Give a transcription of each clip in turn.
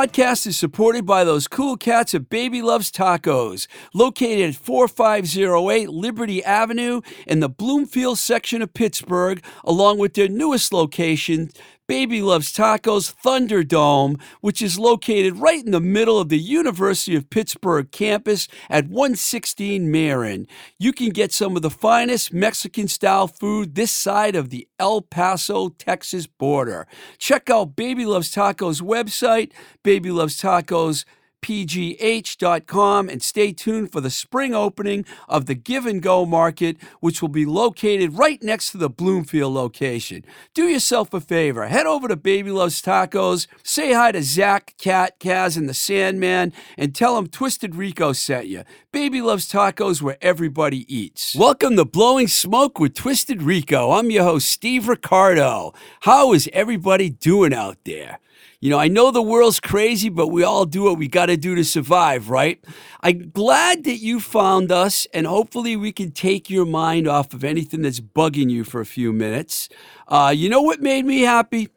Podcast is supported by those cool cats at Baby Loves Tacos, located at 4508 Liberty Avenue in the Bloomfield section of Pittsburgh, along with their newest location, Baby Loves Tacos Thunderdome, which is located right in the middle of the University of Pittsburgh campus at 116 Marin. You can get some of the finest Mexican style food this side of the El Paso, Texas border. Check out Baby Loves Tacos website, Baby Loves Tacos pgh.com and stay tuned for the spring opening of the Give and Go Market, which will be located right next to the Bloomfield location. Do yourself a favor, head over to Baby Loves Tacos, say hi to Zach, Cat, Kaz, and the Sandman, and tell them Twisted Rico sent you. Baby Loves Tacos where everybody eats. Welcome to Blowing Smoke with Twisted Rico. I'm your host, Steve Ricardo. How is everybody doing out there? You know, I know the world's crazy, but we all do what we got to do to survive, right? I'm glad that you found us, and hopefully, we can take your mind off of anything that's bugging you for a few minutes. Uh, you know what made me happy?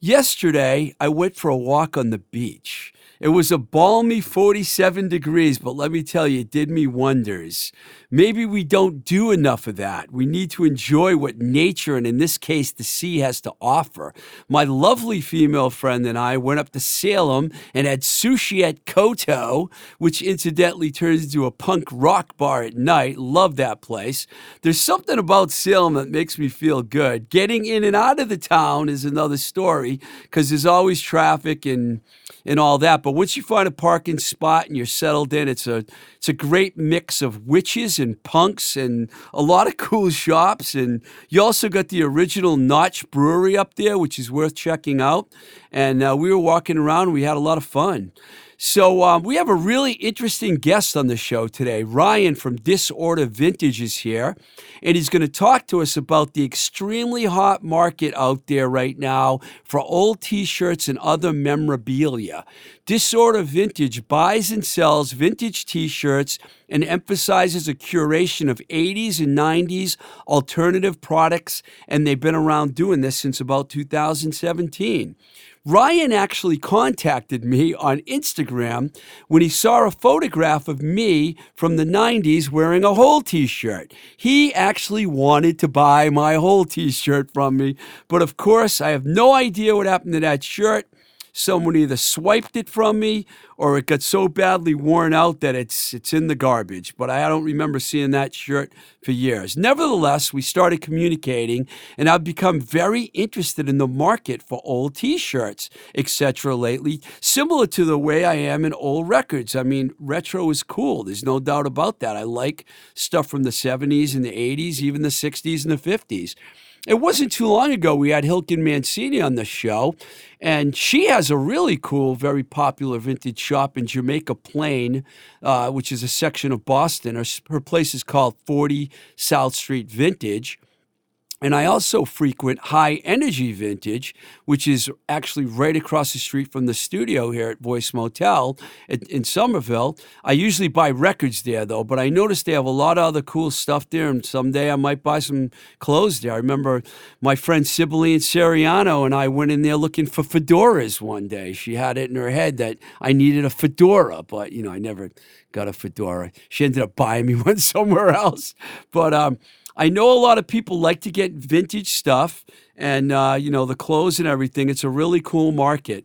Yesterday, I went for a walk on the beach. It was a balmy 47 degrees, but let me tell you, it did me wonders. Maybe we don't do enough of that. We need to enjoy what nature, and in this case, the sea, has to offer. My lovely female friend and I went up to Salem and had sushi at Koto, which incidentally turns into a punk rock bar at night. Love that place. There's something about Salem that makes me feel good. Getting in and out of the town is another story because there's always traffic and and all that. But once you find a parking spot and you're settled in, it's a it's a great mix of witches and punks and a lot of cool shops. And you also got the original Notch Brewery up there, which is worth checking out. And uh, we were walking around. We had a lot of fun. So um, we have a really interesting guest on the show today. Ryan from Disorder Vintage is here, and he's going to talk to us about the extremely hot market out there right now for old T-shirts and other memorabilia. Disorder Vintage buys and sells vintage T-shirts and emphasizes a curation of 80s and 90s alternative products, and they've been around doing this since about 2017. Ryan actually contacted me on Instagram when he saw a photograph of me from the 90s wearing a Hole t shirt. He actually wanted to buy my Hole t shirt from me, but of course, I have no idea what happened to that shirt someone either swiped it from me or it got so badly worn out that it's it's in the garbage. But I don't remember seeing that shirt for years. Nevertheless, we started communicating, and I've become very interested in the market for old T-shirts, etc. Lately, similar to the way I am in old records. I mean, retro is cool. There's no doubt about that. I like stuff from the 70s and the 80s, even the 60s and the 50s. It wasn't too long ago we had Hilken Mancini on the show, and she has a really cool, very popular vintage shop in Jamaica Plain, uh, which is a section of Boston. Her, her place is called 40 South Street Vintage. And I also frequent High Energy Vintage, which is actually right across the street from the studio here at Voice Motel in, Somerville. I usually buy records there, though, but I noticed they have a lot of other cool stuff there, and someday I might buy some clothes there. I remember my friend Sibylline Seriano and I went in there looking for fedoras one day. She had it in her head that I needed a fedora, but, you know, I never got a fedora. She ended up buying me one somewhere else. But, um, I know a lot of people like to get vintage stuff and uh, you know the clothes and everything. It's a really cool market.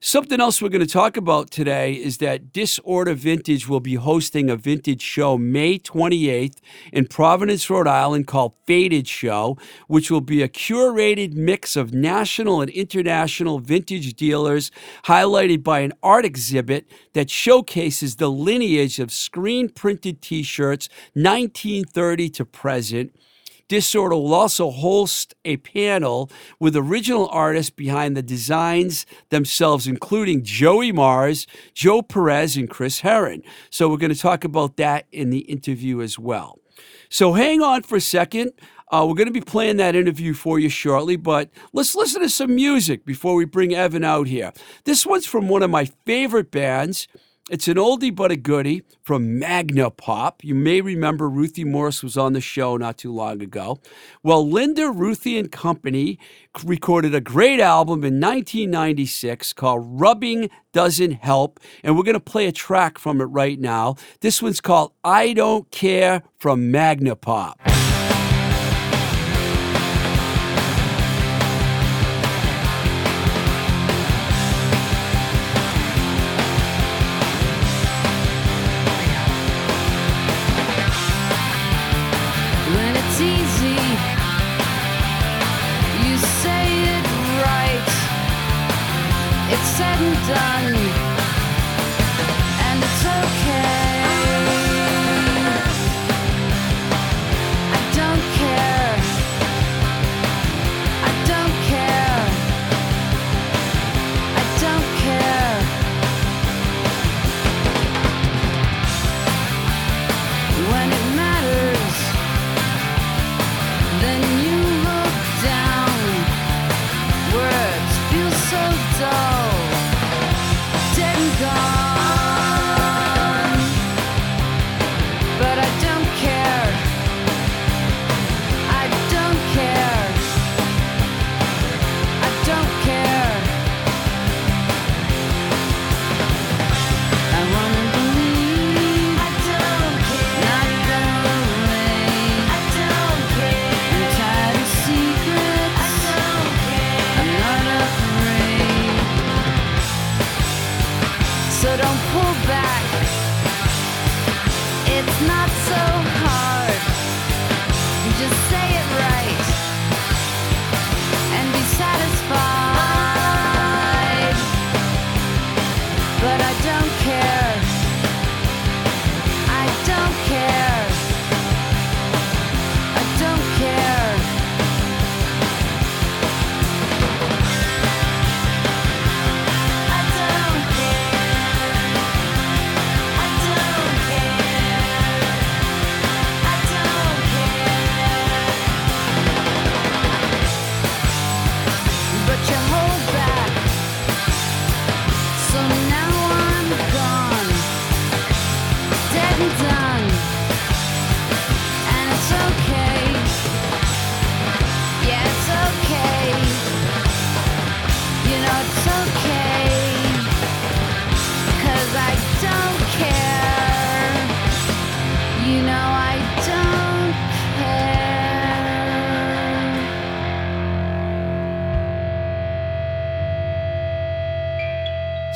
Something else we're going to talk about today is that Disorder Vintage will be hosting a vintage show May 28th in Providence, Rhode Island called Faded Show, which will be a curated mix of national and international vintage dealers, highlighted by an art exhibit that showcases the lineage of screen printed t shirts 1930 to present Disorder will also host a panel with original artists behind the designs themselves, including Joey Mars, Joe Perez, and Chris Herron. So we're going to talk about that in the interview as well. So hang on for a second. Uh, we're going to be playing that interview for you shortly, but let's listen to some music before we bring Evan out here. This one's from one of my favorite bands. It's an oldie but a goodie from Magnapop. You may remember Ruthie Morris was on the show not too long ago. Well, Linda Ruthie and Company recorded a great album in 1996 called Rubbing Doesn't Help, and we're going to play a track from it right now. This one's called I Don't Care from Magnapop.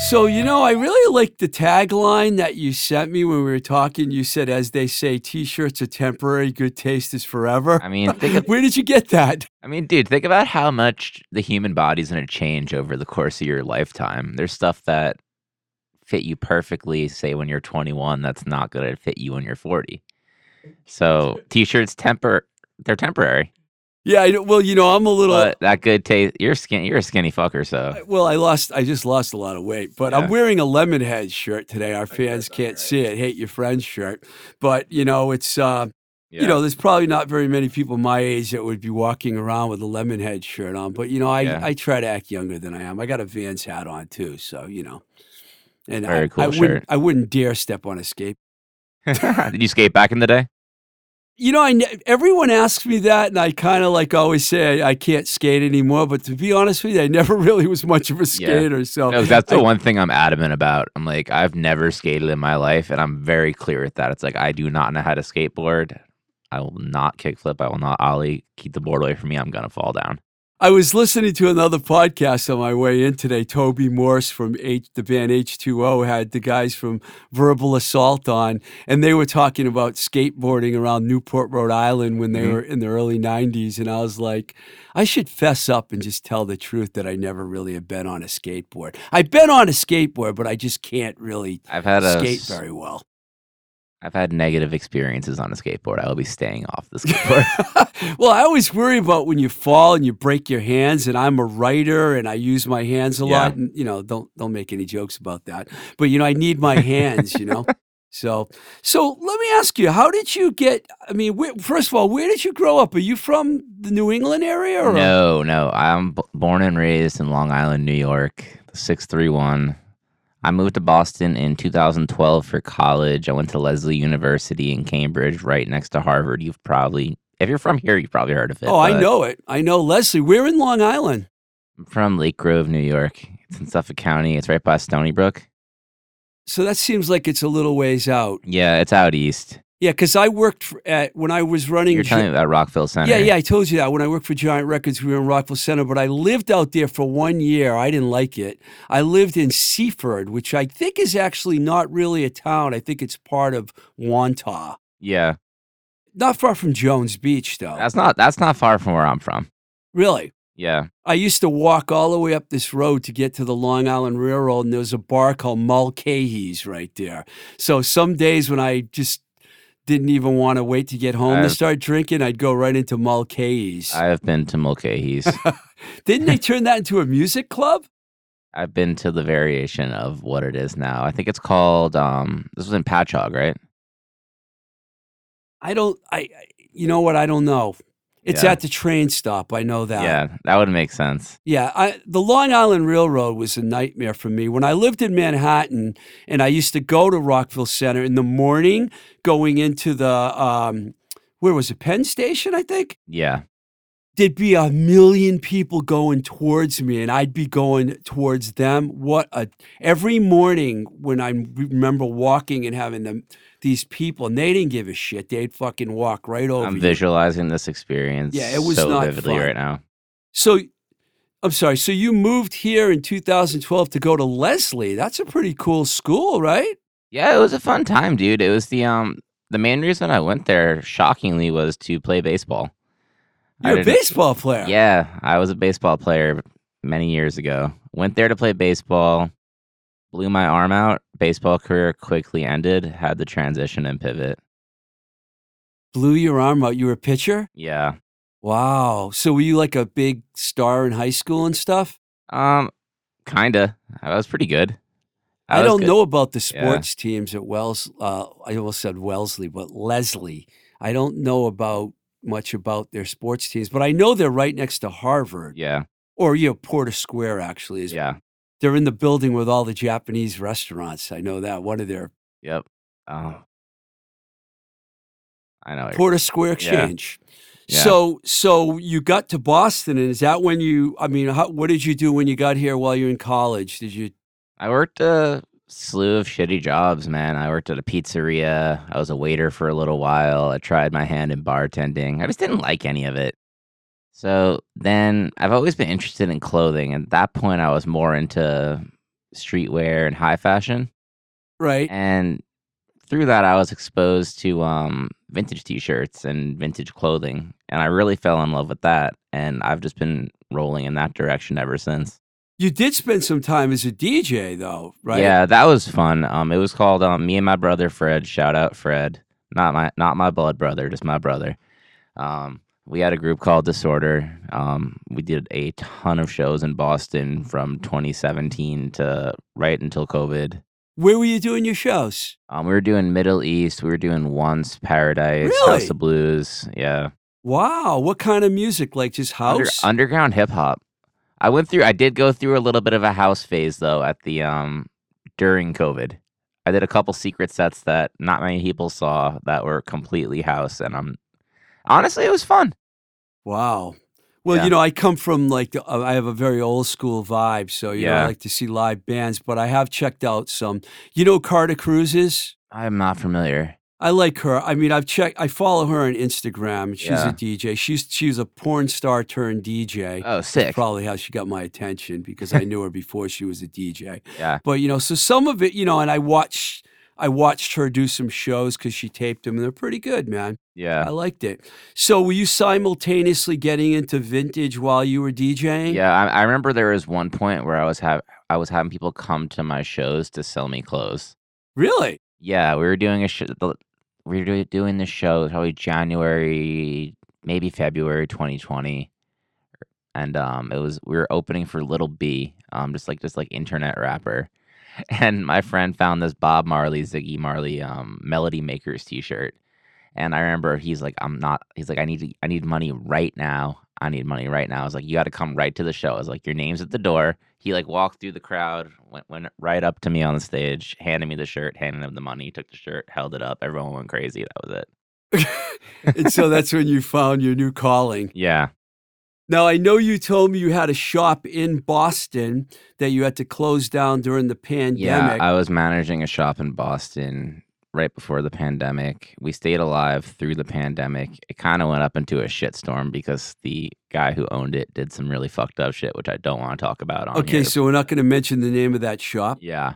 So, you know, I really like the tagline that you sent me when we were talking. You said, as they say, t shirts are temporary, good taste is forever. I mean, think of, Where did you get that? I mean, dude, think about how much the human body's going to change over the course of your lifetime. There's stuff that fit you perfectly, say when you're 21, that's not going to fit you when you're 40. So, t-shirts temper they're temporary. Yeah, I, well, you know, I'm a little. But that good taste, you're skinny. you're a skinny fucker, so. Well, I lost. I just lost a lot of weight, but I'm wearing a Lemonhead shirt today. Our fans can't see it. Hate your friends shirt, but you know, it's uh, you know, there's probably not very many people my age that would be walking around with a Lemonhead shirt on. But you know, I Yeah. I try to act younger than I am. I got a Vans hat on too, so you know, and Very I, cool I wouldn't. I wouldn't dare step on a skate. Did you skate back in the day? You know, I everyone asks me that, and I kind of like always say I, I can't skate anymore. But to be honest with you, I never really was much of a skater. So No, that's the I- one thing I'm adamant about. I'm like, I've never skated in my life, and I'm very clear with that. It's like I do not know how to skateboard. I will not kickflip. I will not ollie. Keep the board away from me. I'm gonna fall down. I was listening to another podcast on my way in today. Toby Morse from H, the band H2O had the guys from Verbal Assault on, and they were talking about skateboarding around Newport, Rhode Island when they Mhm. were in the early 90s. And I was like, I should fess up and just tell the truth that I never really have been on a skateboard. I've been on a skateboard, but I just can't really I've had a skate s- very well. I've had negative experiences on a skateboard. I will be staying off the skateboard. well, I always worry about when you fall and you break your hands. And I'm a writer and I use my hands a Yeah. lot. And you know, don't don't make any jokes about that. But you know, I need my hands. You know. So, so let me ask you, how did you get? I mean, where, first of all, where did you grow up? Are you from the New England area? Or no, no. I'm b- born and raised in Long Island, New York. Six three one. I moved to Boston in 2012 for college. I went to Lesley University in Cambridge, right next to Harvard. You've probably, if you're from here, you've probably heard of it. oh, I know it. I know Lesley. We're in Long Island. I'm from Lake Grove, New York. It's in Suffolk County. It's right by Stony Brook. So that seems like it's a little ways out. Yeah, it's out east. Yeah, because I worked for, at when I was running. You're telling me about Rockville Centre. yeah, yeah, I told you that when I worked for Giant Records, we were in Rockville Centre, but I lived out there for one year. I didn't like it. I lived in Seaford, which I think is actually not really a town. I think it's part of Wantagh. Yeah. Not far from Jones Beach, though. That's not that's not far from where I'm from. really. Yeah. I used to walk all the way up this road to get to the Long Island Railroad, and there was a bar called Mulcahy's right there. So some days when I just didn't even want to wait to get home to I've- start drinking, I'd go right into Mulcahy's. I have been to Mulcahy's. Didn't they turn that into a music club? I've been to the variation of what it is now. I think it's called um this was in Patchogue, right? I don't. I. I- You know what? I don't know. It's Yeah. at the train stop. I know that. Yeah, that would make sense. Yeah, I, the Long Island Railroad was a nightmare for me. When I lived in Manhattan and I used to go to Rockville Centre in the morning, going into the, um, where was it, Penn Station, I think? Yeah. There'd be a million people going towards me and I'd be going towards them. What a, every morning when I remember walking and having them, these people, and they didn't give a shit. They'd fucking walk right over I'm you. visualizing this experience Yeah, it was so not vividly fun. right now. So, I'm sorry. So you moved here in 2012 to go to Lesley. That's a pretty cool school, right? Yeah, it was a fun time, dude. It was the um the main reason I went there, shockingly, was to play baseball. You're a baseball player. Yeah, I was a baseball player many years ago. Went there to play baseball, blew my arm out. Baseball career quickly ended. Had the transition and pivot. Blew your arm out. You were a pitcher. Yeah. Wow. So were you like a big star in high school and stuff? Um, kinda. I was pretty good. I, was don't good. know about the Yeah. sports teams at Wells. Uh, I almost said Wellesley, but Lesley. I don't know about much about their sports teams, but I know they're right next to Harvard Yeah, or you know Porter Square. Actually, is yeah, they're in the building with all the Japanese restaurants. I know that one of their yep. Oh, I know. Porter Square Yeah. Exchange. Yeah. So, so you got to Boston, and is that when you? I mean, how, what did you do when you got here while you're in college? Did you? I worked a slew of shitty jobs, man. I worked at a pizzeria. I was a waiter for a little while. I tried my hand in bartending. I just didn't like any of it. So then I've always been interested in clothing. At that point, I was more into streetwear and high fashion. Right. And through that, I was exposed to um, vintage t shirts and vintage clothing. And I really fell in love with that. And I've just been rolling in that direction ever since. You did spend some time as a DJ, though, right? Yeah, that was fun. Um, it was called um, me and my brother Fred. Shout out Fred, not my not my blood brother, just my brother. Um, we had a group called Disorder. Um, we did a ton of shows in Boston from 2017 to right until COVID. Where were you doing your shows? Um, we were doing Middle East. We were doing Once Paradise, Really? House of Blues. Yeah, Wow. What kind of music? Like just Under- house? underground hip hop. I went through. I did go through a little bit of a house phase though at the um during COVID. I did a couple secret sets that not many people saw that were completely house, and I'm honestly it was fun. Wow. Well, Yeah. you know, I come from like the- I have a very old school vibe, so you know, I like to see live bands. But I have checked out some. You know, Carter Cruises. I am not familiar. I like her. I mean, I've checked. I follow her on Instagram. She's Yeah. a DJ. She's she's a porn star turned DJ. Oh, sick. Probably how she got my attention because I knew her before she was a DJ. Yeah, But you know, so some of it, you know, and I watched I watched her do some shows because she taped them, and they're pretty good, man. Yeah, I liked it. So, were you simultaneously getting into vintage while you were DJing? yeah. I, I remember there was one point where I was have I was having people come to my shows to sell me clothes. Really? Yeah, we were doing a show. We were doing the show probably January, maybe February 2020, and um, it was we were opening for Lil B, um, just like just like internet rapper, and my friend found this Bob Marley, Ziggy Marley, um, Melody Makers T-shirt, and I remember he's like, I'm not. He's like, I need to, I need money right now. I need money right now. I was like, you got to come right to the show. I was like, your name's at the door. He like walked through the crowd, went went right up to me on the stage, handed me the shirt, handed him the money, took the shirt, held it up. Everyone went crazy. That was it. and so that's when you found your new calling. Yeah. Now, I know you told me you had a shop in Boston that you had to close down during the pandemic. Yeah, I was managing a shop in Boston right before the pandemic. We stayed alive through the pandemic. It kind of went up into a shitstorm because the guy who owned it did some really fucked up shit, which I don't want to talk about on okay, here. so we're not going to mention the name of that shop. yeah,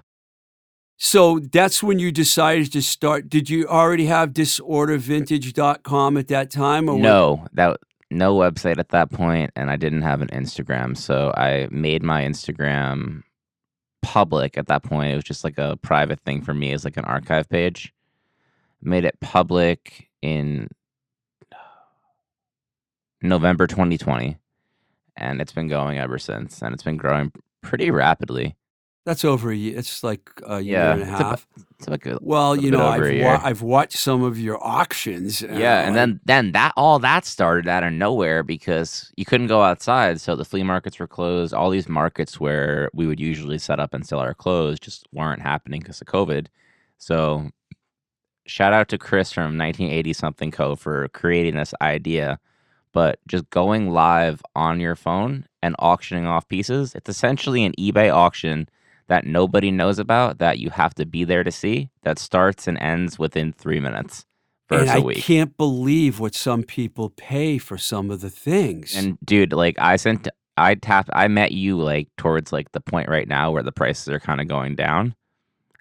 So that's when you decided to start. Did you already have disordervintage.com at that time? Or what- no, that no website at that point, and I didn't have an Instagram, so I made my Instagram public at that point. It was just like a private thing for me, as like an archive page. Made it public in November 2020, and it's been going ever since, and it's been growing pretty rapidly. That's over a year. It's like a year Yeah, and a it's half. It's like a well, you know, I've, wa- I've watched some of your auctions. uh, Yeah, and like- then then that all that started out of nowhere because you couldn't go outside, so the flea markets were closed. All these markets where we would usually set up and sell our clothes just weren't happening because of COVID. So, shout out to Chris from 1980 something Co for creating this idea. But just going live on your phone and auctioning off pieces, it's essentially an eBay auction that nobody knows about that you have to be there to see that starts and ends within three minutes and I can't believe what some people pay for some of the things. And dude, like I sent, I tapped, I met you like towards like the point right now where the prices are kind of going down.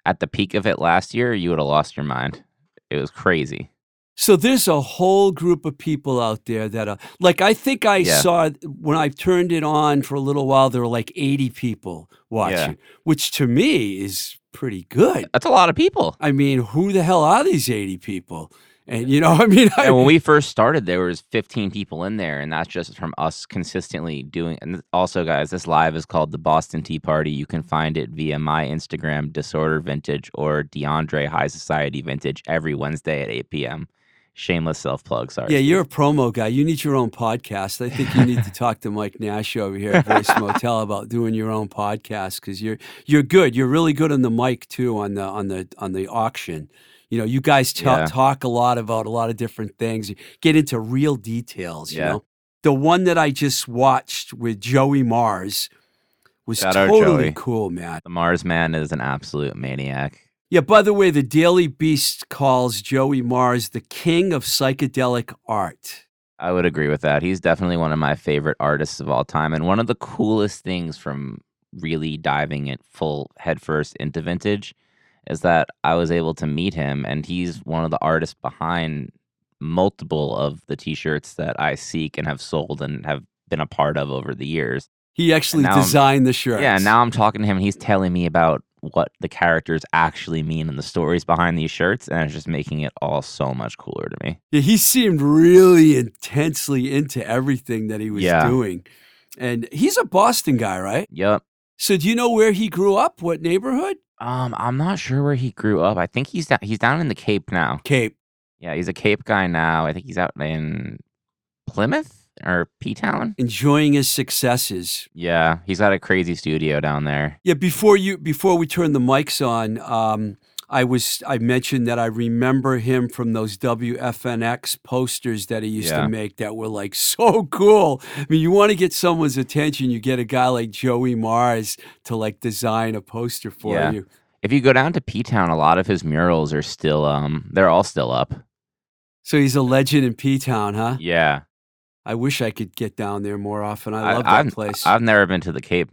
At the peak of it last year, you would have lost your mind. It was crazy. So there's a whole group of people out there that are like I think I Yeah. saw when I turned it on for a little while there were like 80 people watching, which to me is pretty good. That's a lot of people. I mean, who the hell are these 80 people? And you know, I mean, I, And when we first started, there was 15 people in there, and that's just from us consistently doing. And also, guys, this live is called the Boston Tea Party. You can find it via my Instagram, Disorder Vintage, or DeAndre High Society Vintage every Wednesday at 8 p.m. Shameless self plug. Sorry. yeah, you're a promo guy. You need your own podcast. I think you need to talk to Mike Nash over here at Voice Motel about doing your own podcast because you're you're good. You're really good on the mic too on the on the on the auction. You know, you guys ta- Yeah. talk a lot about a lot of different things. You get into real details. You Yeah. know, the one that I just watched with Joey Mars was Shout totally cool, man. The Mars Man is an absolute maniac. Yeah, by the way, the Daily Beast calls Joey Mars the king of psychedelic art. I would agree with that. He's definitely one of my favorite artists of all time. And one of the coolest things from really diving it full headfirst into vintage is that I was able to meet him, and he's one of the artists behind multiple of the t shirts that I seek and have sold and have been a part of over the years. He actually now I'm- designed the shirts. Yeah, now I'm talking to him, and he's telling me about what the characters actually mean and the stories behind these shirts, and it's just making it all so much cooler to me. Yeah, he seemed really intensely into everything that he was Yeah. doing. And he's a Boston guy, right? Yep. So do you know where he grew up? What neighborhood? Um, I'm not sure where he grew up. I think he's down, he's down in the Cape now. Cape. Yeah, he's a Cape guy now. I think he's out in Plymouth or P Town. Enjoying his successes. Yeah, he's got a crazy studio down there. Yeah, before you before we turn the mics on, um, I was I mentioned that I remember him from those WFNX posters that he used Yeah. to make that were like so cool. I mean, you want to get someone's attention, you get a guy like Joey Mars to like design a poster for Yeah. you. If you go down to P Town, a lot of his murals are still um they're all still up. So he's a legend in P Town, huh? Yeah. I wish I could get down there more often. I I- love that I've- place. I've never been to the Cape.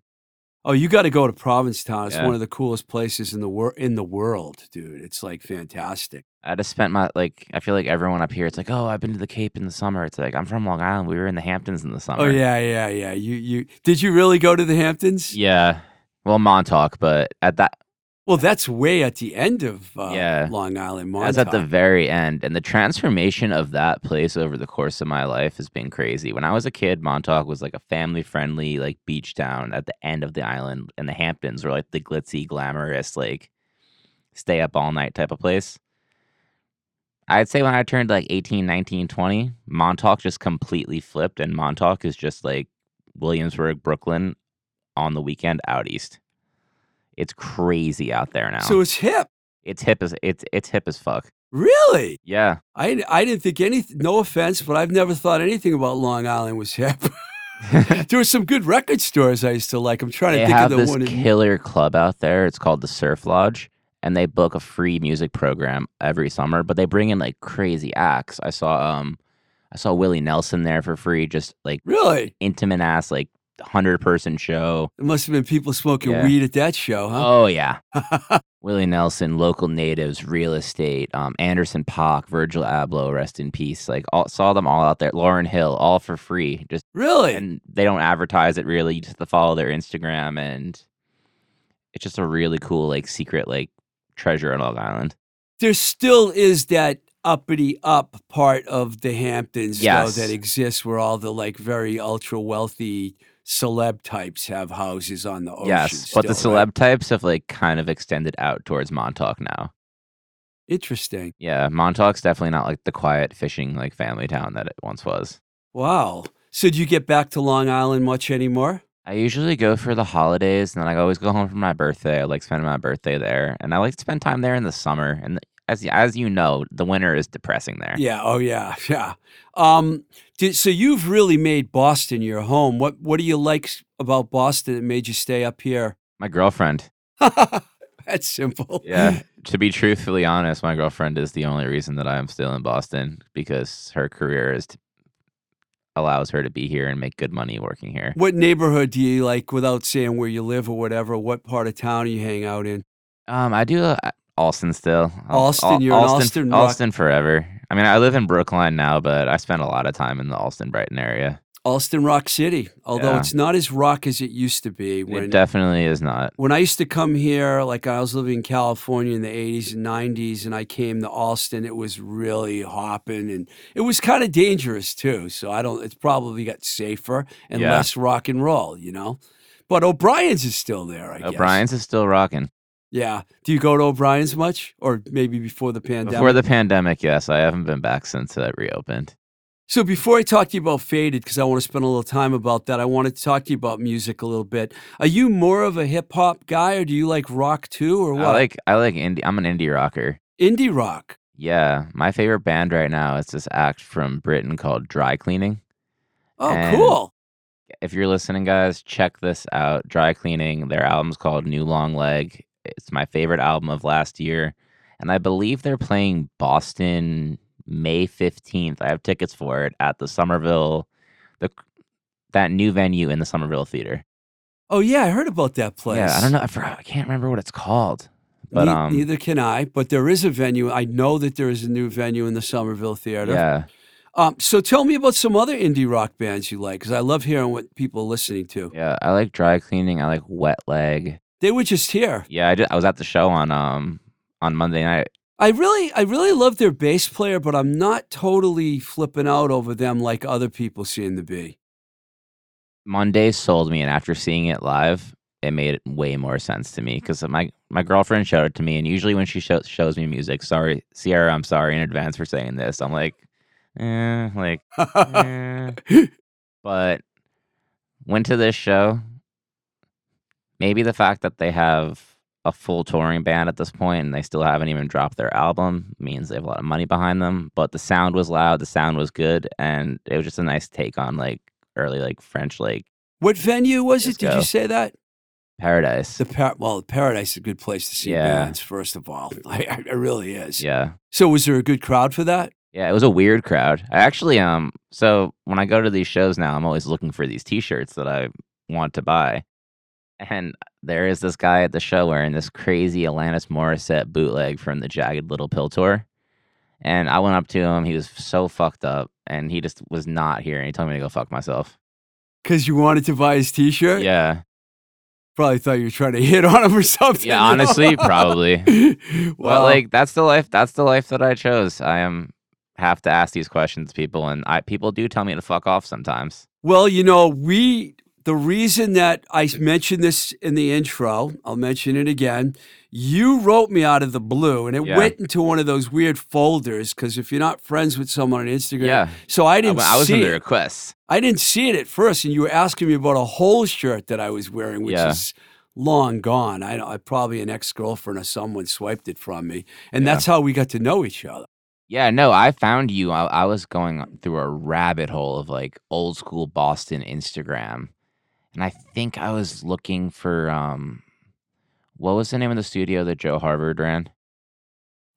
oh, you got to go to Provincetown. It's Yeah. one of the coolest places in the world. In the world, dude. It's like fantastic. I just spent my like I feel like everyone up here it's like, "Oh, I've been to the Cape in the summer." It's like, "I'm from Long Island. We were in the Hamptons in the oh, summer." Oh yeah, yeah, yeah. You you did you really go to the Hamptons? Yeah. Well, Montauk, but at that Well, that's way at the end of uh, Yeah. Long Island, Montauk. That's at the Montauk. very end. And the transformation of that place over the course of my life has been crazy. When I was a kid, Montauk was like a family friendly, like beach town at the end of the island. And the Hamptons were like the glitzy, glamorous, like stay up all night type of place. I'd say when I turned like 18, 19, 20, Montauk just completely flipped. And Montauk is just like Williamsburg, Brooklyn on the weekend out east. It's crazy out there now. So it's hip. it's hip as it's it's hip as fuck. Really? Yeah. I, I didn't think anything, no offense, but I've never thought anything about Long Island was hip. there were some good record stores I used to like. I'm trying to think of the this one. in- killer club out there. It's called the Surf Lodge, and they book a free music program every summer. But they bring in like crazy acts. I saw um, I saw Willie Nelson there for free, just like really? intimate ass, like hundred person show. It must have been people smoking Yeah. weed at that show, huh? Oh yeah, Willie Nelson, local natives, real estate, um, Anderson .Paak, Virgil Abloh, rest in peace. Like all, saw them all out there. Lauryn Hill, all for free. Just really? and they don't advertise it really. You just have to follow their Instagram, and it's just a really cool like secret like treasure on Long Island. there still is that uppity up part of the Hamptons Yes. though that exists where all the like very ultra wealthy celeb types have houses on the ocean. yes, but the still, right? celeb types have like kind of extended out towards Montauk now. Interesting. Yeah, Montauk's definitely not like the quiet fishing like family town that it once was. Wow. So do you get back to Long Island much anymore? I usually go for the holidays, and then I always go home for my birthday. I like spending my birthday there, and I like to spend time there in the summer. And as as you know, the winter is depressing there. Yeah. Oh, yeah. Yeah. Um. So you've really made Boston your home. What What do you like about Boston that made you stay up here? My girlfriend. That's simple. Yeah. to be truthfully honest, my girlfriend is the only reason that I am still in Boston because her career is t- allows her to be here and make good money working here. What neighborhood do you like, without saying where you live or whatever? What part of town do you hang out in? Um, I do uh, Allston still. Austin, Al- you're Austin, Austin, rock- forever. I mean, I live in Brookline now, but I spend a lot of time in the Allston Brighton area. Allston Rock City, although Yeah. it's not as rock as it used to be. When it definitely is not. when I used to come here, like I was living in California in the 80s and 90s, and I came to Allston, it was really hopping and it was kind of dangerous too. So I don't, it's probably got safer and Yeah. less rock and roll, you know? But O'Brien's is still there, I guess. O'Brien's is still rocking. Yeah. Do you go to O'Brien's much or maybe before the pandemic? Before the pandemic, yes, I haven't been back since it reopened. So before I talk to you about Faded, because I want to spend a little time about that, I want to talk to you about music a little bit. Are you more of a hip hop guy, or do you like rock too, or what? I like I like indie. I'm an indie rocker. indie rock. Yeah, my favorite band right now is this act from Britain called Dry Cleaning. Oh, And- cool. If you're listening, guys, check this out. Dry Cleaning. Their album's called New Long Leg. It's my favorite album of last year, and I believe they're playing Boston May 15th. I have tickets for it at the Somerville, the that new venue in the Somerville Theater. Oh yeah, I heard about that place. Yeah, I don't know. I, forgot, I can't remember what it's called, but Ne- um, neither can I. But there is a venue. I know that there is a new venue in the Somerville Theater. yeah. Um, so tell me about some other indie rock bands you like, because I love hearing what people are listening to. Yeah, I like dry cleaning. I like wet leg. They were just here. Yeah, I, just, I was at the show on um on Monday night. I really, I really love their bass player, but I'm not totally flipping out over them like other people seem to be. Monday sold me, and after seeing it live, it made way more sense to me because my my girlfriend showed it to me, and usually when she shows shows me music, sorry Sierra, I'm sorry in advance for saying this. I'm like, eh, like, eh. but went to this show. Maybe the fact that they have a full touring band at this point and they still haven't even dropped their album means they have a lot of money behind them. But the sound was loud, the sound was good, and it was just a nice take on like early like French like what venue was it? Did you say that? paradise. The par- well, Paradise is a good place to see Yeah. bands. First of all, it really is. Yeah. So was there a good crowd for that? Yeah, it was a weird crowd. I actually um so when I go to these shows now, I'm always looking for these t-shirts that I want to buy. And there is this guy at the show wearing this crazy Alanis Morissette bootleg from the Jagged Little Pill tour. And I went up to him, he was so fucked up and he just was not here and he told me to go fuck myself. Because you wanted to buy his T-shirt. Yeah. Probably thought you were trying to hit on him or something. Yeah, honestly, probably. well, Well, like that's the life that's the life that I chose. I am have to ask these questions to people and I people do tell me to fuck off sometimes. well, you know, we the reason that I mentioned this in the intro, I'll mention it again. You wrote me out of the blue, and it Yeah. went into one of those weird folders. Because if you're not friends with someone on Instagram, Yeah. so I I, didn't I was see in the it. requests. I didn't see it at first, and you were asking me about a Hole shirt that I was wearing, which Yeah. is long gone. I, I probably an ex girlfriend or someone swiped it from me, and Yeah. that's how we got to know each other. Yeah, no, I found you. I, I was going through a rabbit hole of like old school Boston Instagram, and I think I was looking for um, what was the name of the studio that Joe Harvard ran?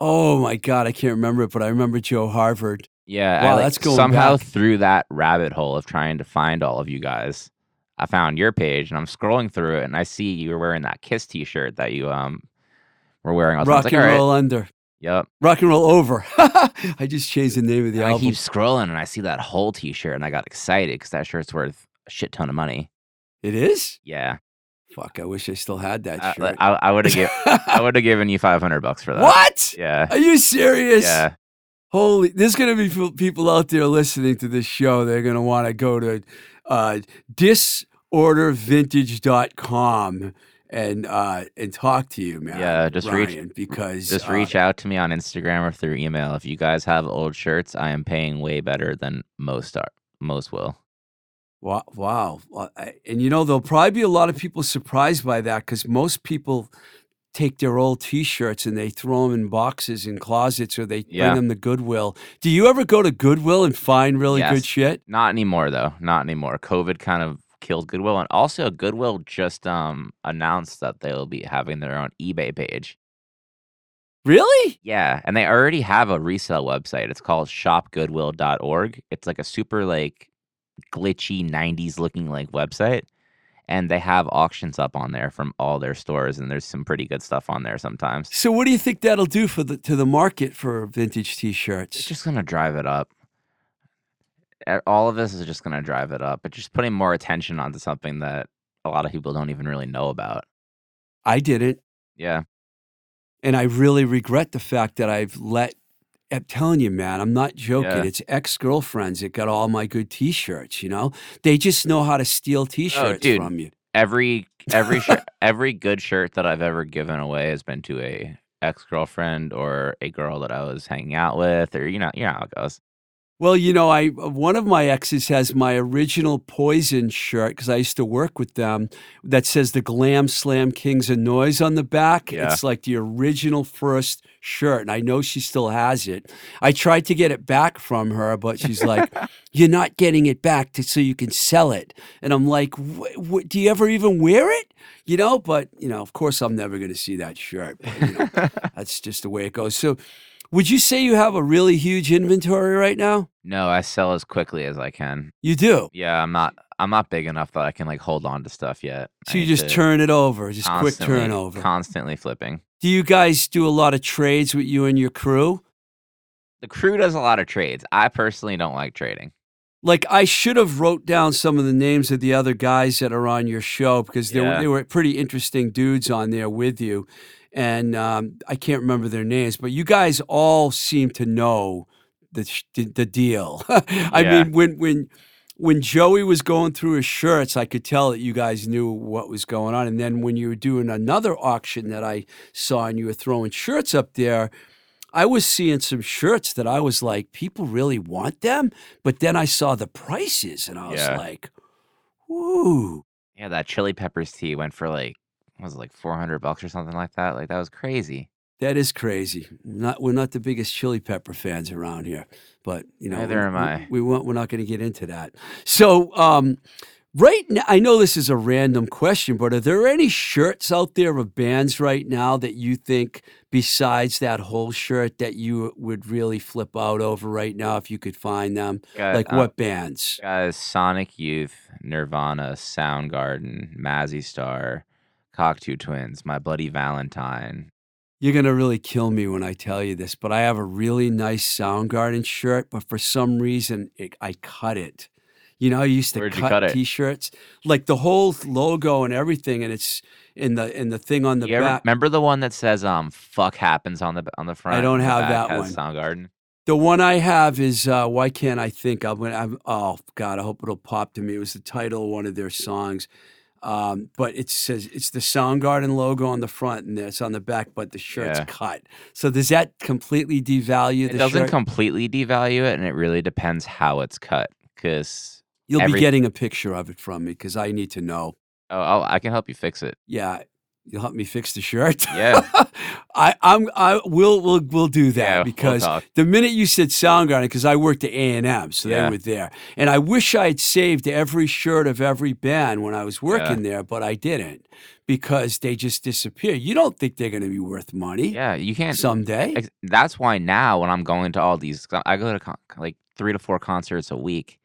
Oh my god, I can't remember it, but I remember Joe Harvard. Yeah, I, Wow, like, that's going somehow back. through that rabbit hole of trying to find all of you guys. I found your page, and I'm scrolling through it, and I see you were wearing that Kiss T-shirt that you um were wearing. I Rock like, and right, roll under. yep. Rock and roll over. I just changed the name of the And I keep scrolling, and I see that Hole T-shirt, and I got excited because that shirt's worth a shit ton of money. It is? Yeah, Fuck, I wish I still had that I, shirt. I, I would have given I would have given you five hundred bucks for that. what? Yeah, Are you serious? yeah, Holy, there's going to be people out there listening to this show. They're going to want to go to uh, disordervintage.com and uh, and talk to you, man. Yeah, just reach- because Just uh, reach out to me on Instagram or through email if you guys have old shirts. I am paying way better than most are. Most will. Wow, wow. And you know there'll probably be a lot of people surprised by that because most people take their old T-shirts and they throw them in boxes in closets or they Yeah. bring them to Goodwill. Do you ever go to Goodwill and find really good shit? Not anymore though. Not anymore. COVID kind of killed Goodwill, and also Goodwill just um announced that they'll be having their own eBay page. Really? Yeah, and they already have a resale website. It's called shopgoodwill.org. It's like a super like glitchy 90s looking like website and they have auctions up on there from all their stores and there's some pretty good stuff on there sometimes. So what do you think that'll do for the to the market for vintage T-shirts? It's just going to drive it up. All of this is just going to drive it up. It's just putting more attention onto something that a lot of people don't even really know about. I didn't, Yeah. and I really regret the fact that I've let. I'm telling you, man, I'm not joking. Yeah. It's ex girlfriends that got all my good T-shirts. You know, they just know how to steal oh, T-shirts Oh, from you. Every every shirt, every good shirt that I've ever given away has been to a ex-girlfriend or a girl that I was hanging out with or you know, you know how it goes. Well, you know, I one of my exes has my original Poison shirt because I used to work with them. That says the Glam Slam Kings of Noise on the back. Yeah. It's like the original first shirt, and I know she still has it. I tried to get it back from her, but she's like, "You're not getting it back to, so you can sell it." And I'm like, "Wh- wh- "Do you ever even wear it?" You know, but you know, of course, I'm never going to see that shirt. But, you know, that's just the way it goes. So, would you say you have a really huge inventory right now? No, I sell as quickly as I can. You do. Yeah, I'm not I'm not big enough that I can like hold on to stuff yet. I So you just turn it over, just quick turnover. Constantly flipping. do you guys do a lot of trades with you and your crew? The crew does a lot of trades. I personally don't like trading. Like I should have wrote down some of the names of the other guys that are on your show because they, were, they were pretty interesting dudes on there with you, and um, I can't remember their names, but you guys all seem to know the sh- the, deal. I Yeah. mean, when when when Joey was going through his shirts, I could tell that you guys knew what was going on. And then when you were doing another auction that I saw and you were throwing shirts up there, I was seeing some shirts that I was like, people really want them. But then I saw the prices and I was Yeah. like, ooh. Yeah, that chili peppers tee went for like was it like 400 bucks or something like that. Like that was crazy. That is crazy. Not we're not the biggest chili pepper fans around here, but you know, Neither we, am we- I. We, won't, we're not going to get into that. So, um, right now, I know this is a random question, but are there any shirts out there of bands right now that you think, besides that Hole shirt, that you would really flip out over right now if you could find them? Got, Like uh, what bands? Guys, Sonic Youth, Nirvana, Soundgarden, Mazzy Star, Cocteau Twins, My Bloody Valentine. You're going to really kill me when I tell you this, but I have a really nice Soundgarden shirt, but for some reason it, I cut it. You know, I used to Where'd cut, cut t-shirts, like the whole logo and everything, and it's in the in the thing on the You back. remember the one that says um "fuck happens" on the on the front? I don't have that one. Soundgarden. The one I have is uh, "Why Can't I Think." I'm. I'm, oh God, I hope it'll pop to me. It was the title of one of their songs, um, but it says it's the Soundgarden logo on the front and it's on the back, but the shirt's Yeah. cut. So does that completely devalue It doesn't shirt? completely devalue it, and it really depends how it's cut. Because You'll be getting a picture of it from me because I need to know. oh, I'll, I can help you fix it. Yeah, you'll help me fix the shirt. Yeah. I, I'm. I will. We'll. We'll do that Yeah, we'll because the minute you said Soundgarden, because I worked at A and M, so they were there, and I wish I had saved every shirt of every band when I was working there, but I didn't because they just disappear. You don't think they're going to be worth money Yeah, you can't. someday? That's why now when I'm going to all these, I go to con- like three to four concerts a week,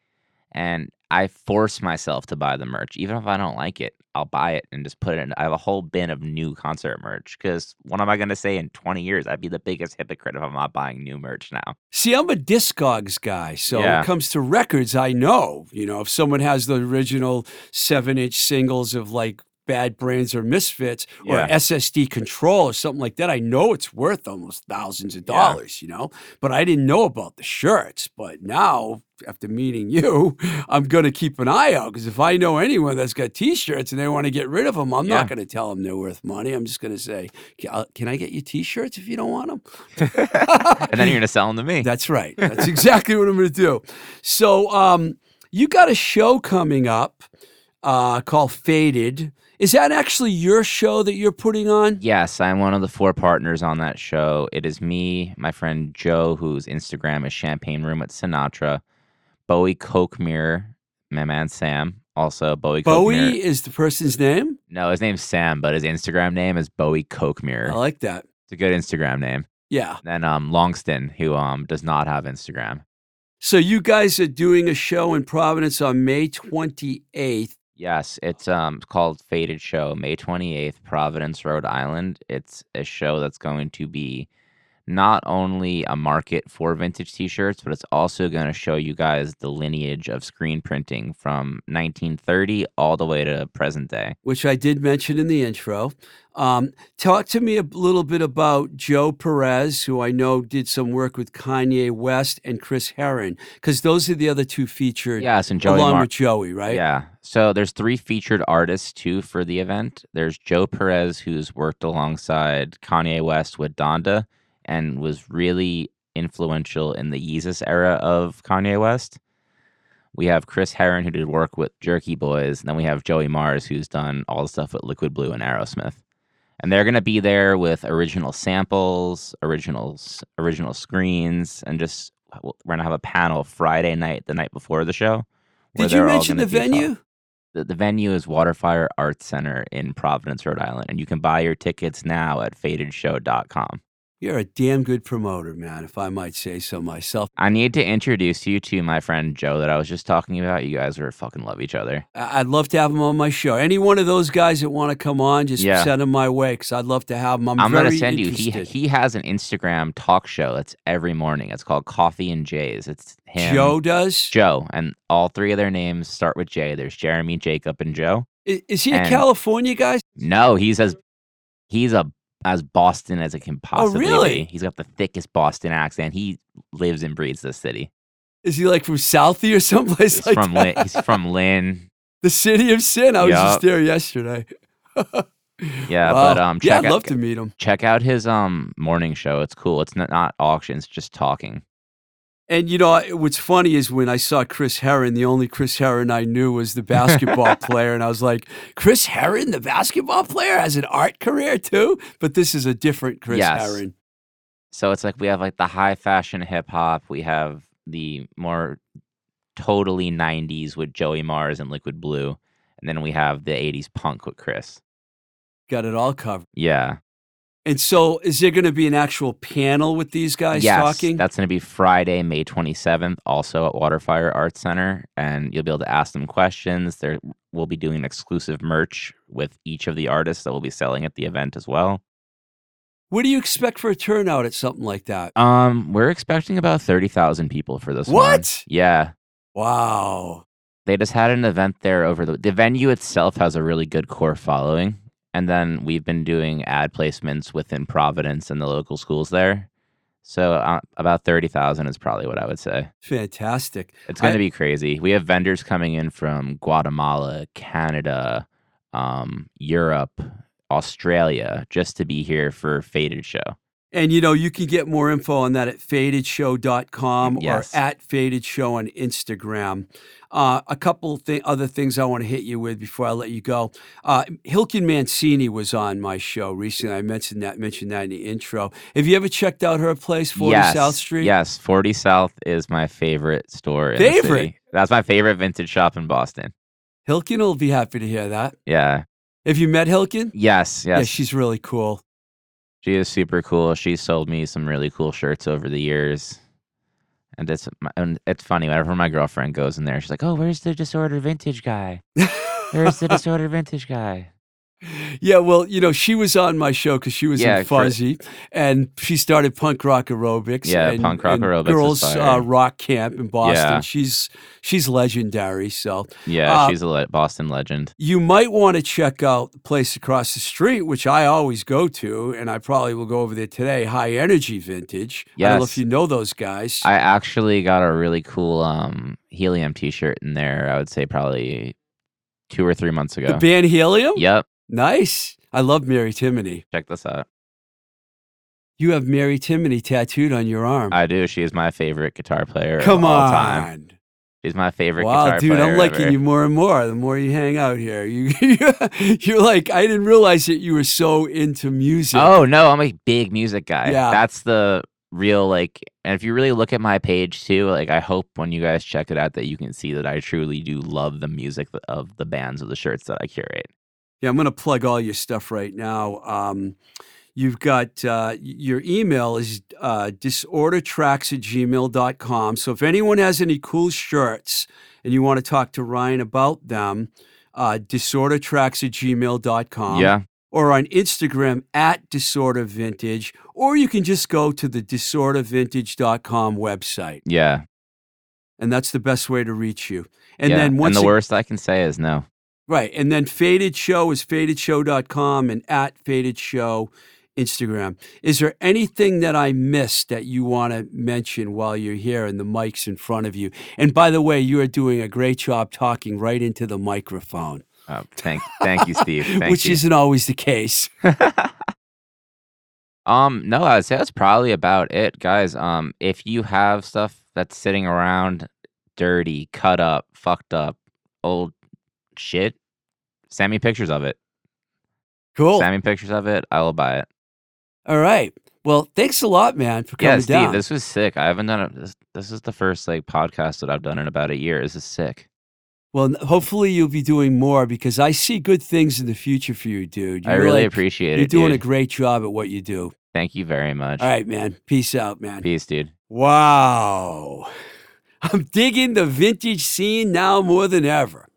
and I force myself to buy the merch, even if I don't like it. I'll buy it and just put it in. I have a whole bin of new concert merch because what am I going to say in 20 years? I'd be the biggest hypocrite if I'm not buying new merch now. See, I'm a Discogs guy, so when it comes to records, I know. You know, if someone has the original seven-inch singles of like Bad Brains or Misfits or Yeah. SS Decontrol or something like that, I know it's worth almost thousands of Yeah. dollars. You know, but I didn't know about the shirts. But now, after meeting you, I'm gonna keep an eye out because if I know anyone that's got T-shirts and they want to get rid of them, I'm Yeah. not gonna tell them they're worth money. I'm just gonna say, "Can I- can I get you T-shirts if you don't want them? and then you're going to sell them to me. That's right. That's exactly what I'm going to do. So, um, you got a show coming up uh, called Faded. Is that actually your show that you're putting on? Yes, I'm one of the four partners on that show. It is me, my friend Joe, whose Instagram is Champagne Room at Sinatra, Bowie Kokemir, my man Sam, also Bowie Bowie is the person's name. No, his name's Sam, but his Instagram name is Bowie Kokemir. I like that. It's a good Instagram name. Yeah. Then um Longston, who um does not have Instagram. So you guys are doing a show in Providence on May 28th. Yes, it's um called Faded Show, May 28th, Providence, Rhode Island. It's a show that's going to be not only a market for vintage t-shirts, but it's also going to show you guys the lineage of screen printing from 1930 all the way to present day. which I did mention in the intro. Um, talk to me a little bit about Joe Perez, who I know did some work with Kanye West and Chris Herron, because those are the other two featured Yes, and Joey along Mar- with Joey, right? Yeah. So there's three featured artists too for the event. There's Joe Perez, who's worked alongside Kanye West with Donda and was really influential in the Yeezus era of Kanye West. We have Chris Herron, who did work with Jerky Boys. And then we have Joey Mars, who's done all the stuff with Liquid Blue and Aerosmith. And they're going to be there with original samples, originals, original screens, and just we're going to have a panel Friday night, the night before the show. Did you mention the gonna be talk- venue? the, the venue is Waterfire Arts Center in Providence, Rhode Island, and you can buy your tickets now at fadedshow.com. You're a damn good promoter, man, if I might say so myself. I need to introduce you to my friend Joe that I was just talking about. You guys are fucking love each other. I- I'd love to have him on my show. Any one of those guys that want to come on, just Yeah. send them my way because I'd love to have them. I'm, I'm, gonna send you. He he has an Instagram talk show that's every morning. It's called Coffee and Jays. It's him, Joe does. Joe, and all three of their names start with J. There's Jeremy, Jacob, and Joe. I- Is he a California guy? No, he's as he's a as Boston as it can possibly Oh, really? be. He's got the thickest Boston accent. He lives and breathes this city. Is he like from Southie or someplace He's like from that? Lynn, he's from Lynn. the city of sin. I was just there yesterday. Yeah, Wow. but um, yeah, I'd out love to meet him. check out his um morning show. It's cool. It's not, not auctions, just talking. And you know, what's funny is when I saw Chris Herron, the only Chris Herren I knew was the basketball player, and I was like, Chris Herren, the basketball player, has an art career too. But this is a different Chris Yes. Herron. So it's like we have like the high fashion hip hop. We have the more totally 90s with Joey Mars and Liquid Blue, and then we have the 80s punk with Chris. Got it all covered. Yeah. And so, is there going to be an actual panel with these guys yes, talking? that's going to be Friday, May 27th, also at Waterfire Arts Center, and you'll be able to ask them questions. There, we'll be doing exclusive merch with each of the artists that will be selling at the event as well. what do you expect for a turnout at something like that? Um, we're expecting about 30,000 people for this one. What? Yeah. Wow. They just had an event there over the the venue itself has a really good core following. And then we've been doing ad placements within Providence and the local schools there. So uh, about thirty thousand is probably what I would say. Fantastic. It's going to be crazy. We have vendors coming in from Guatemala, Canada, um, Europe, Australia, just to be here for Faded Show. And you know, you can get more info on that at fadedshow.com Yes. or at fadedshow on Instagram. Uh, a couple th- other things I want to hit you with before I let you go. Uh, Hilken Mancini was on my show recently. I mentioned that mentioned that in the intro. Have you ever checked out her place, 40 yes, South Street? Yes, Forty South is my favorite store. In Favorite? The city. That's my favorite vintage shop in Boston. Hilken will be happy to hear that. Yeah. Have you met Hilken? Yes. Yes. Yeah, she's really cool. She is super cool. She sold me some really cool shirts over the years. And it's and it's funny whenever my girlfriend goes in there, she's like, "Oh, where's the disorder vintage guy? Where's the disorder vintage guy?" Yeah, well, you know, she was on my show because she was Yeah, in for- Fuzzy, and she started punk rock aerobics. Yeah, and, punk rock and aerobics girls uh, rock camp in Boston. Yeah. She's she's legendary. So Yeah, Uh, she's a le- Boston legend. you might want to check out the place across the street, which I always go to, and I probably will go over there today. High Energy Vintage. I don't know if you know those guys. I actually got a really cool um helium T-shirt in there. I would say probably two or three months the ago. band Helium. Yep. Nice. I love Mary Timony. Check this out. You have Mary Timony tattooed on your arm. I do. She is my favorite guitar player Come of all on. time. She's my favorite Wow, guitar dude, player. Wow, dude, I'm liking ever. you more and more the more you hang out here. You, you're like, I didn't realize that you were so into music. Oh no, I'm a big music guy. Yeah. That's the real like and if you really look at my page too, like I hope when you guys check it out that you can see that I truly do love the music of the bands of the shirts that I curate. Yeah, I'm going to plug all your stuff right now. Um, you've got uh, your email is uh, disordertracks at gmail.com. So if anyone has any cool shirts and you want to talk to Ryan about them, uh, disordertracks at gmail.com. yeah. or on Instagram at Disorder Vintage, or you can just go to the disordervintage.com website. Yeah. And that's the best way to reach you. And yeah. then once and the ag- worst I can say is no. Right, and then Faded Show is fadedshow.com and at Faded Show Instagram. Is there anything that I missed that you want to mention while you're here and the mic's in front of you? And by the way, you are doing a great job talking right into the microphone, Oh, thank thank you, Steve. Thank which you. isn't always the case. Um, no, I'd say that's probably about it, guys. Um, if you have stuff that's sitting around dirty, cut up, fucked up, old shit, send me pictures of it. Cool. Send me pictures of it. I will buy it. All right. Well, thanks a lot, man, for coming Yeah, Steve, down. this was sick. I haven't done it. This, this is the first like podcast that I've done in about a year. This is sick. Well, hopefully you'll be doing more because I see good things in the future for you, dude. I You're really like- appreciate You're it. doing a great job at what you do. Thank you very much. All right, man. Peace out, man. Peace, dude. Wow. I'm digging the vintage scene now more than ever.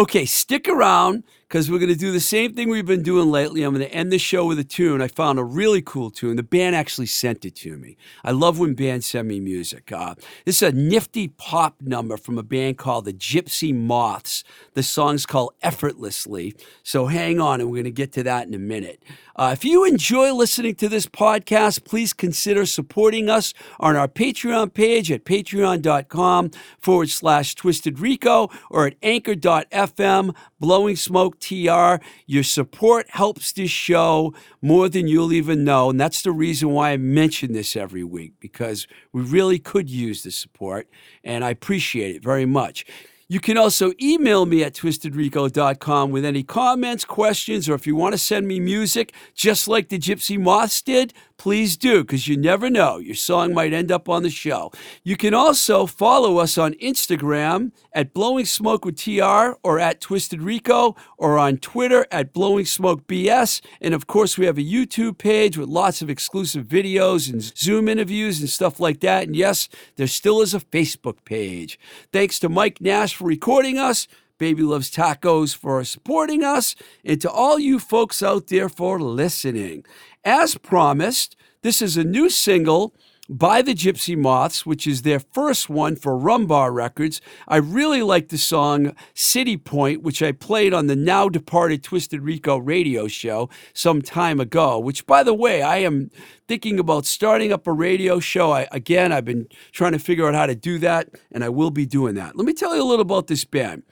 Okay, stick around because we're going to do the same thing we've been doing lately. I'm going to end the show with a tune. I found a really cool tune. The band actually sent it to me. I love when bands send me music. Uh, this is a nifty pop number from a band called the Gypsy Moths. The song's called Effortlessly. So hang on, and we're going to get to that in a minute. Uh, if you enjoy listening to this podcast, please consider supporting us on our Patreon page at patreon.com forward slash twisted rico or at anchor.fm blowing smoke tr. Your support helps this show more than you'll even know. And that's the reason why I mention this every week because we really could use the support and I appreciate it very much. You can also email me at twistedrico.com with any comments, questions, or if you want to send me music, just like the Gypsy Moths did, please do, because you never know. Your song might end up on the show. You can also follow us on Instagram at Blowing Smoke with TR or at Twisted Rico or on Twitter at Blowing Smoke BS. And of course, we have a YouTube page with lots of exclusive videos and Zoom interviews and stuff like that. And yes, there still is a Facebook page. Thanks to Mike Nash for recording us. Baby Loves Tacos for supporting us, and to all you folks out there for listening. As promised, this is a new single by the Gypsy Moths, which is their first one for Rumbar Records. I really like the song City Point, which I played on the now departed Twisted Rico radio show some time ago, which, by the way, I am thinking about starting up a radio show. I, again, I've been trying to figure out how to do that, and I will be doing that. Let me tell you a little about this band.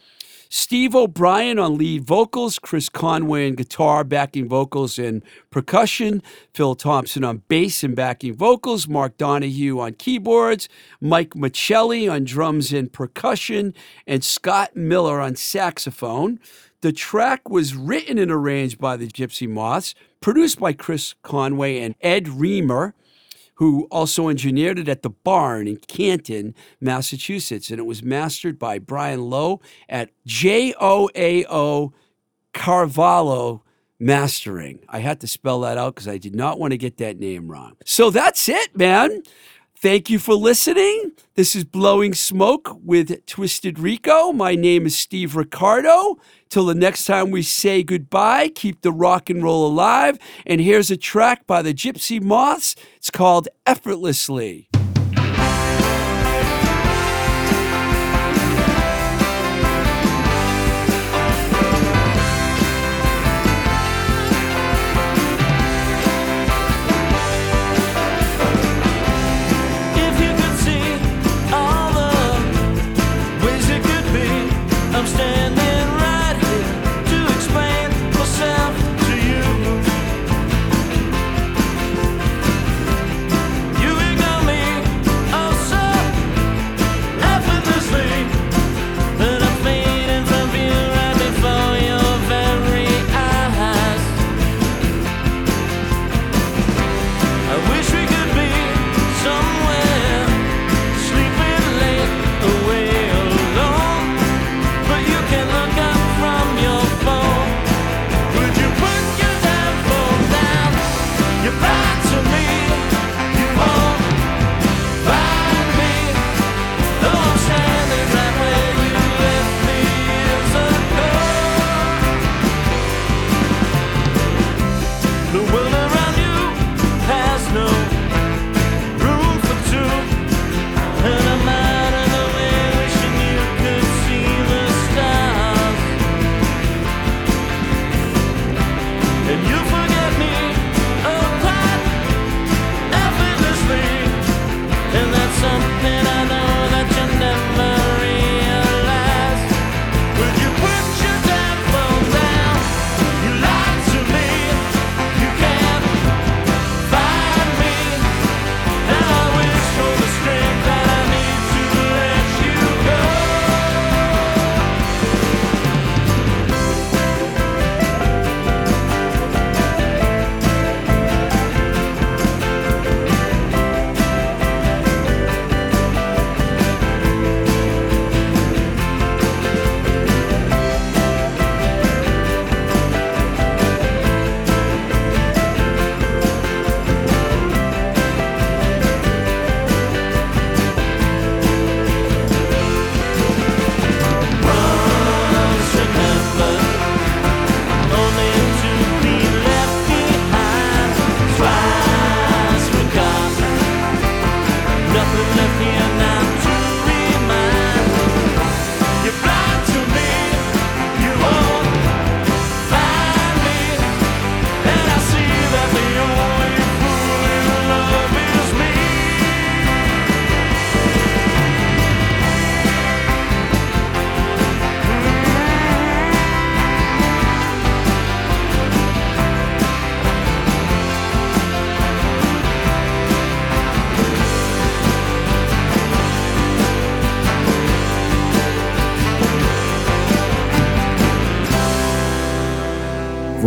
Steve O'Brien on lead vocals, Chris Conway on guitar, backing vocals, and percussion, Phil Thompson on bass and backing vocals, Mark Donahue on keyboards, Mike Michelli on drums and percussion, and Scott Miller on saxophone. The track was written and arranged by the Gypsy Moths, produced by Chris Conway and Ed Reamer who also engineered it at the barn in Canton, Massachusetts. And it was mastered by Brian Lowe at JOAO Carvalho Mastering. I had to spell that out because I did not want to get that name wrong. So that's it, man. Thank you for listening. This is Blowing Smoke with Twisted Rico. My name is Steve Ricardo. Till the next time we say goodbye, keep the rock and roll alive. And here's a track by the Gypsy Moths. It's called Effortlessly.